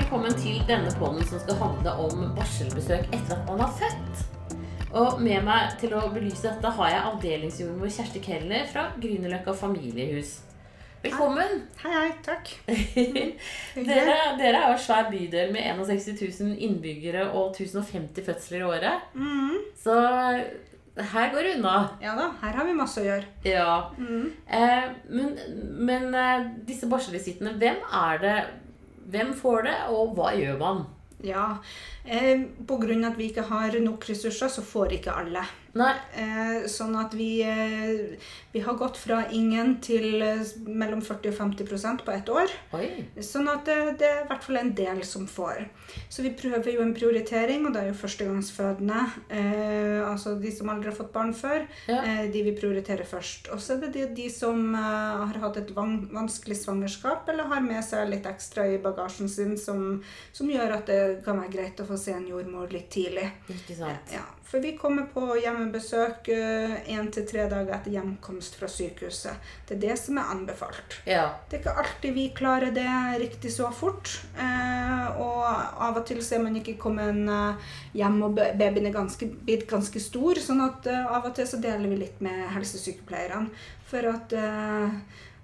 velkommen til denne podden som skal handle om barselbesøk etter at man har født. Og med meg til å belyse dette har jeg avdelingsjordmor Kjersti Keller fra Grünerløkka familiehus. Velkommen. Hei, hei. Takk. Dere, dere er jo en svær bydel med 61 000 innbyggere og 1050 fødsler i året. Mm. Så her går det unna. Ja da, her har vi masse å gjøre. Ja. Mm. Eh, men men eh, disse barselvisittene, hvem er det Hvem får det, og hva gjør man? Ja, eh, av at vi ikke har nok ressurser, så får ikke alle. Eh, sånn at vi, eh, vi har gått fra ingen til eh, mellom 40 og 50 prosent på ett år. Oi. Sånn at det, det er i hvert fall en del som får. Så vi prøver jo en prioritering, og det er jo førstegangsfødende. Eh, altså de som aldri har fått barn før. Ja. Eh, de vi prioriterer først. Og så er det de, de som eh, har hatt et van vanskelig svangerskap, eller har med seg litt ekstra i bagasjen sin, som, som gjør at det kan være greit å få se en jordmor litt tidlig. Ikke sant. Ja, for vi kommer på hjemmebesøk én til tre dager etter hjemkomst fra sykehuset. Det er det som er anbefalt. Ja. Det er ikke alltid vi klarer det riktig så fort. Eh, og av og til så er man ikke kommet eh, hjem, og ba- babyen er ganske, blitt ganske stor. sånn at eh, av og til så deler vi litt med helsesykepleierne. For at eh,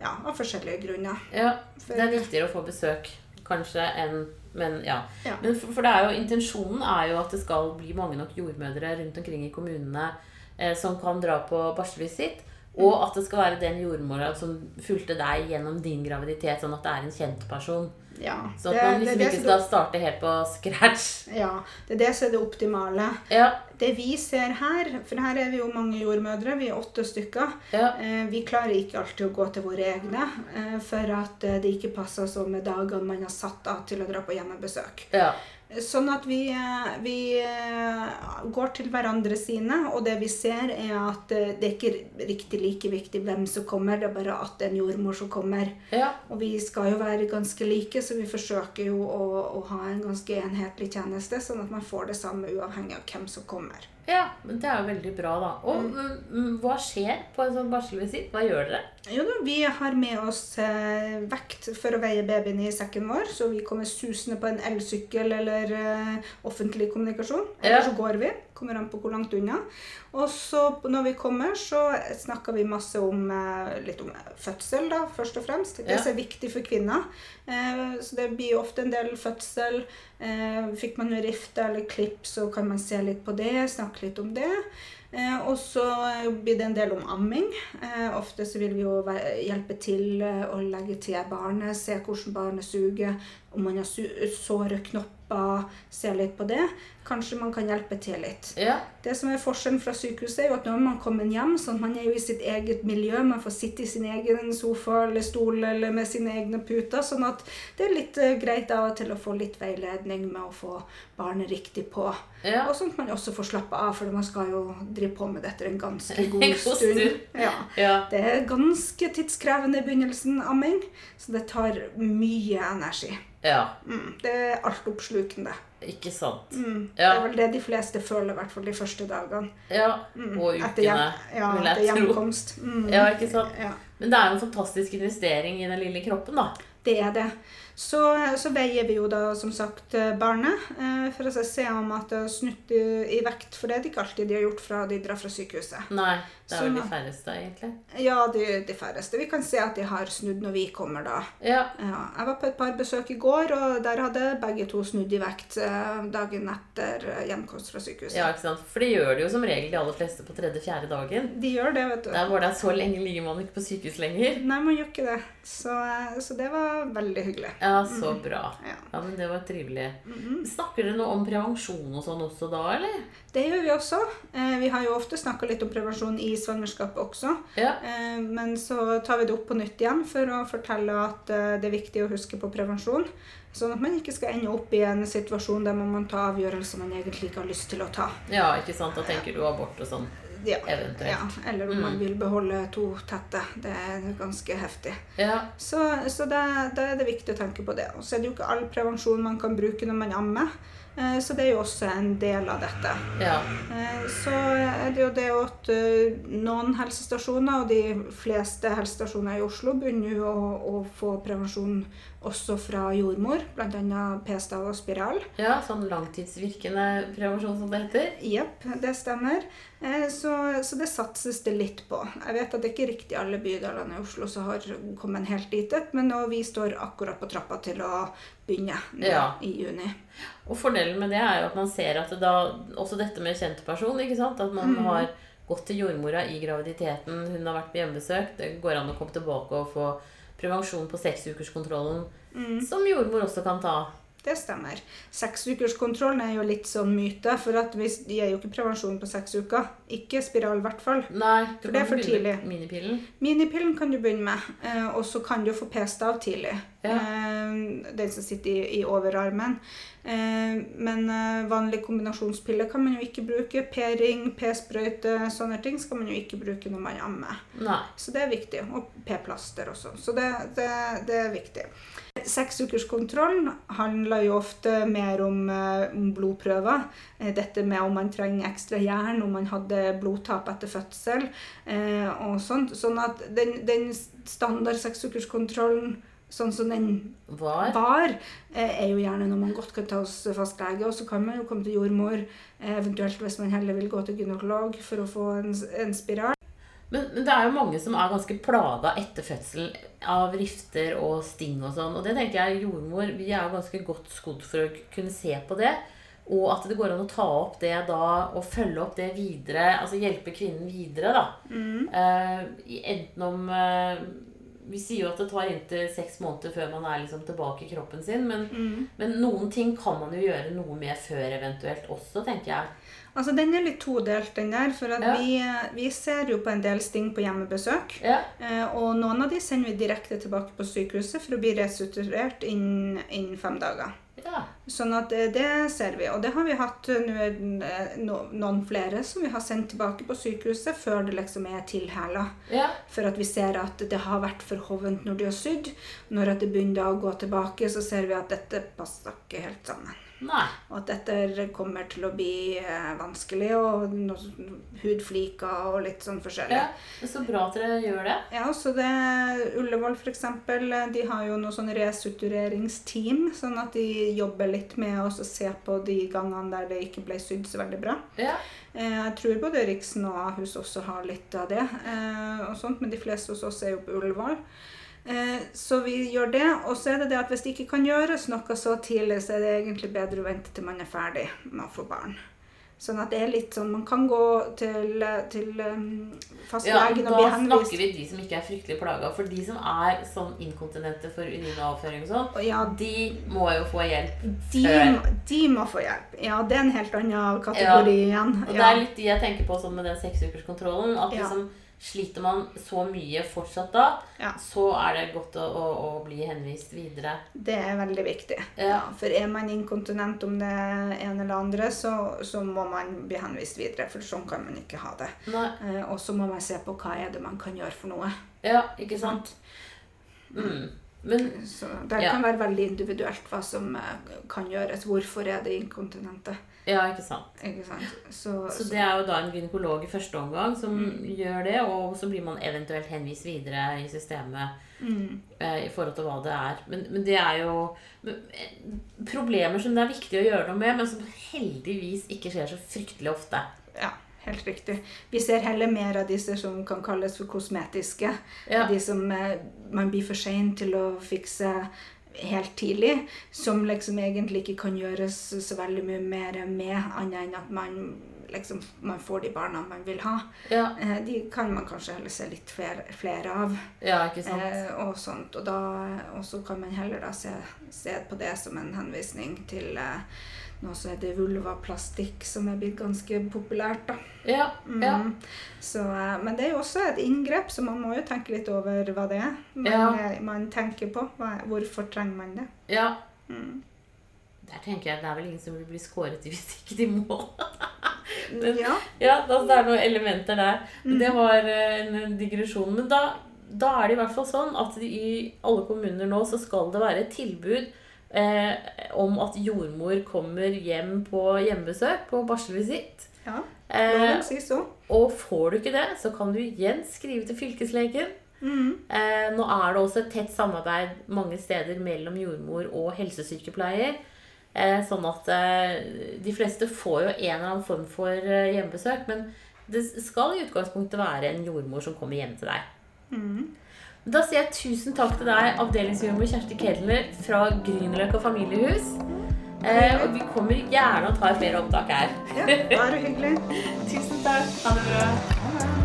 Ja, av forskjellige grunner. ja. For, Det er viktigere å få besøk kanskje enn Men ja. Ja. Men for, for det er jo, intensjonen er jo at det skal bli mange nok jordmødre rundt omkring i kommunene eh, som kan dra på barselvisitt. Og at det skal være den jordmora som fulgte deg gjennom din graviditet, sånn at det er en kjent person. ja, Så at man liksom det ikke skal starte helt på scratch. ja, det er det som er det optimale. Ja, Det vi ser her, for her er vi jo mange jordmødre, vi er åtte stykker. ja, Eh, Vi klarer ikke alltid å gå til våre egne, eh, for at eh, det ikke passer så med dagene man har satt av til å dra på hjemmebesøk. ja. Sånn at vi, eh, vi eh, går til hverandre sine, og det vi ser er at eh, det er ikke riktig like viktig hvem som kommer, det er bare at det er en jordmor som kommer. ja. Og vi skal jo være ganske like, så vi forsøker jo å, å ha en ganske enhetlig tjeneste, sånn at man får det samme uavhengig av hvem som kommer. Ja, men det er jo veldig bra, da. Og mm, hva skjer på en sånn barselvisitt? Hva gjør dere? Jo da, vi har med oss eh, vekt for å veie babyen i sekken vår, så vi kommer susende på en elsykkel eller eh, offentlig kommunikasjon. Eller Ja. så går vi. Kommer an på hvor langt unna. Og så når vi kommer, så snakker vi masse om eh, litt om fødsel, da, først og fremst. Det Ja. som er viktig for kvinner. Eh, så det blir ofte en del fødsel. Eh, fikk man en rifte eller klipp, så kan man se litt på det, snakke litt om det. Eh, og så blir det en del om amming. Eh, ofte så vil vi jo hjelpe til å legge til barnet, se hvordan barnet suger, om man har su såre knopper, se litt på det. Kanskje man kan hjelpe til litt. Ja, Det som er forskjellen fra sykehuset, er jo at når man kommer hjem, sånn at man er jo i sitt eget miljø, man får sitte i sin egen sofa eller stol eller med sine egne puter, sånn at det er litt eh, greit av og til å få litt veiledning med å få barnet riktig på. ja. Og sånn at man også får slappe av, for man skal jo drive på med dette en ganske En god god stund. stund. Ja. ja. Det er ganske tidskrevende i begynnelsen, amming, så det tar mye energi. Ja. Mm, det er altoppslukende. Ikke sant. Mm. Det er vel det de fleste føler, i hvert fall de første dagene. Ja. Mm. Og Etter hjem- ukene, ja, vil etter jeg tro. hjemkomst. Mm. Ja, ikke sant? Ja, Men det er jo en fantastisk investering i den lille kroppen, da. det er det. Så, så veier vi jo da som sagt eh, barnet eh, for å se om at det har snudd i, vekt. For det er det ikke alltid de har gjort fra de drar fra sykehuset. Nei, det er vel Sånn, de færreste, egentlig. Ja, de, de færreste. Vi kan se at de har snudd når vi kommer da. Ja. Ja, jeg var på et par besøk i går, og der hadde begge to snudd i vekt eh, dagen etter eh, hjemkomst fra sykehuset. ja, ikke sant. For det gjør det jo som regel de aller fleste på tredje-fjerde dagen. De gjør det, vet du. Der var det så lenge ligger man ikke på sykehus lenger. Nei, man gjør ikke det. Så, eh, så det var veldig hyggelig. Ja, så bra. Ja. Ja, men det var trivelig. Mhm. Snakker dere noe om prevensjon og sånn også da, eller? Det gjør vi også. Eh, vi har jo ofte snakka litt om prevensjon i svangerskapet også. Ja. Eh, men så tar vi det opp på nytt igjen for å fortelle at eh, det er viktig å huske på prevensjon. Sånn at man ikke skal ende opp i en situasjon der man må ta avgjørelser man egentlig ikke har lyst til å ta. Ja, ikke sant. Da tenker du abort og sånn. Ja. Eventuelt. Ja, eller om Mm. man vil beholde to tette. Det er ganske heftig. Ja. Så, så da, er det viktig å tenke på det. Og så er det jo ikke all prevensjon man kan bruke når man ammer. Eh, Så det er jo også en del av dette. Ja. Eh, Så er det jo det at eh, noen helsestasjoner, og de fleste helsestasjoner i Oslo, begynner jo å, å få prevensjon også fra jordmor, bl.a. p-stav og spiral. ja. Sånn langtidsvirkende prevensjon, som det heter. Jepp, det stemmer. Så, så det satses det litt på. Jeg vet at det ikke er riktig alle bydelene i Oslo som har kommet helt dit, men vi står akkurat på trappa til å begynne nå Ja. i juni. Og fordelen med det er jo at man ser at det da Også dette med kjent person, ikke sant? At man har gått til jordmora i graviditeten, hun har vært på hjemmebesøk. Det går an å komme tilbake og få prevensjon på seksukerskontrollen, som jordmor også kan ta. Det stemmer. Seksukerskontrollen er jo litt sånn myte, for at vi gir jo ikke prevensjon på seks uker. Ikke spiral, i hvert fall. Nei, du For det er for tidlig. Minipillen. Minipillen kan du begynne med, eh, og så kan du få p-stav tidlig. Ja. Eh, Den som sitter i, i overarmen. Eh, Men eh, vanlig kombinasjonspille kan man jo ikke bruke. P-ring, p-sprøyte, sånne ting skal man jo ikke bruke når man ammer. Nei. Så det er viktig. Og p-plaster også. Så det, det, det er viktig. Seksukerskontroll handler jo ofte mer om, om blodprøver. Dette med om man trenger ekstra jern, om man hadde blodtap etter fødsel og sånt. Sånn at den, den standard seksukerskontrollen sånn som den Var? var, eh, er jo gjerne når man godt kan ta hos fastlege. Og så kan man jo komme til jordmor, eh, eventuelt hvis man heller vil gå til gynekolog for å få en, en spiral. Men, men det er jo mange som er ganske plaga etter fødselen av rifter og sting og sånn. Og det tenker jeg jordmor Vi er jo ganske godt skodd for å kunne se på det. Og at det går an å ta opp det da og følge opp det videre. Altså hjelpe kvinnen videre, da. Mm. Uh, enten om eh, Vi sier jo at det tar inntil seks måneder før man er liksom tilbake i kroppen sin. Men, men noen ting kan man jo gjøre noe med før eventuelt også, tenker jeg. Altså, Den er litt todelt, den der. For at Ja. vi, vi ser jo på en del sting på hjemmebesøk. Ja. Eh, og noen av de sender vi direkte tilbake på sykehuset for å bli restituert innen, innen fem dager. Ja. Sånn at eh, det ser vi. Og det har vi hatt eh, eh, no, noen flere som vi har sendt tilbake på sykehuset før det liksom er tilhæla. ja. For at vi ser at det har vært for hovent når de har sydd. Når det begynner å gå tilbake, så ser vi at dette passer ikke helt sammen. Nei. Og at dette kommer til å bli eh, vanskelig, og noe hudfliker og litt sånn forskjellig. Ja. Det er så bra at dere gjør det. Ja, så det Ullevål eksempel, de har jo noe sånn restruktureringsteam, sånn at de jobber litt med å og se på de gangene der det ikke ble sydd så veldig bra. Ja. Eh, Jeg tror både Riksen og Ahus også har litt av det, eh, og sånt, men de fleste hos oss er jo på Ullevål. Eh, Så vi gjør det, og så er det det at hvis det ikke kan gjøres noe så tidlig, så er det egentlig bedre å vente til man er ferdig med å få barn. Sånn at det er litt sånn Man kan gå til, til fastlegen Ja, og bli henvist Da snakker vi de som ikke er fryktelig plaga. For de som er sånn inkontinente for urinavføring og sånn, ja, de må jo få hjelp de, før. de må få hjelp. Ja, det er en helt annen kategori igjen. Og det er litt de jeg tenker på sånn med den seksukerskontrollen. At Ja. liksom sliter man så mye fortsatt da, Ja. så er det godt å, å, å bli henvist videre. Det er veldig viktig. Ja. For er man inkontinent om det ene eller andre, så, så må man bli henvist videre. For sånn kan man ikke ha det. Eh, og så må man se på hva er det man kan gjøre for noe. Ja, ikke sant? Mm. Men Så Det Ja. kan være veldig individuelt hva som eh, kan gjøres. Hvorfor er det inkontinente? Ja, ikke sant. Ikke sant? Så, Så det er jo da en gynekolog i første omgang som gjør det, og så blir man eventuelt henvist videre i systemet mm, eh, i forhold til hva det er. Men, men det er jo men, eh, problemer som det er viktig å gjøre noe med, men som heldigvis ikke skjer så fryktelig ofte. ja, helt riktig. Vi ser heller mer av disse som kan kalles for kosmetiske. Ja. De som eh, man blir for sein til å fikse helt tidlig. Som liksom egentlig ikke kan gjøres så veldig mye mer med, annet enn at man liksom man får de barna man vil ha. Ja, Eh, de kan man kanskje heller se litt flere, flere av. ja ikke sant. Eh, og sånt. Og, da, og så kan man heller da se, se på det som en henvisning til eh, nå så er det vulvaplastikk som er blitt ganske populært. da. Ja, ja. Mm. Så, eh, men det er jo også et inngrep, så man må jo tenke litt over hva det er. Man, Ja. eh, man tenker på hva, hvorfor trenger man det. ja. Mm. Der tenker jeg det er vel ingen som vil bli skåret i hvis ikke de må. Men- Ja. Ja, altså, det er noen elementer der. Men det var eh, en digresjon. Men da, da er det i hvert fall sånn at i alle kommuner nå så skal det være et tilbud eh, om at jordmor kommer hjem på hjemmebesøk, på barselvisitt. Ja, Eh, sier så. og får du ikke det, så kan du igjen skrive til fylkeslegen. Mm. Eh, nå er det også et tett samarbeid mange steder mellom jordmor og helsesykepleier. Eh, sånn at eh, de fleste får jo en eller annen form for eh, hjemmebesøk. Men det skal i utgangspunktet være en jordmor som kommer hjem til deg. Mm. Da sier jeg tusen takk til deg, avdelingsjordmor Kjersti Kedler fra Grünerløkka familiehus. Eh, og vi kommer gjerne og tar flere opptak her. Ja, bare hyggelig. Tusen takk. Ha det bra.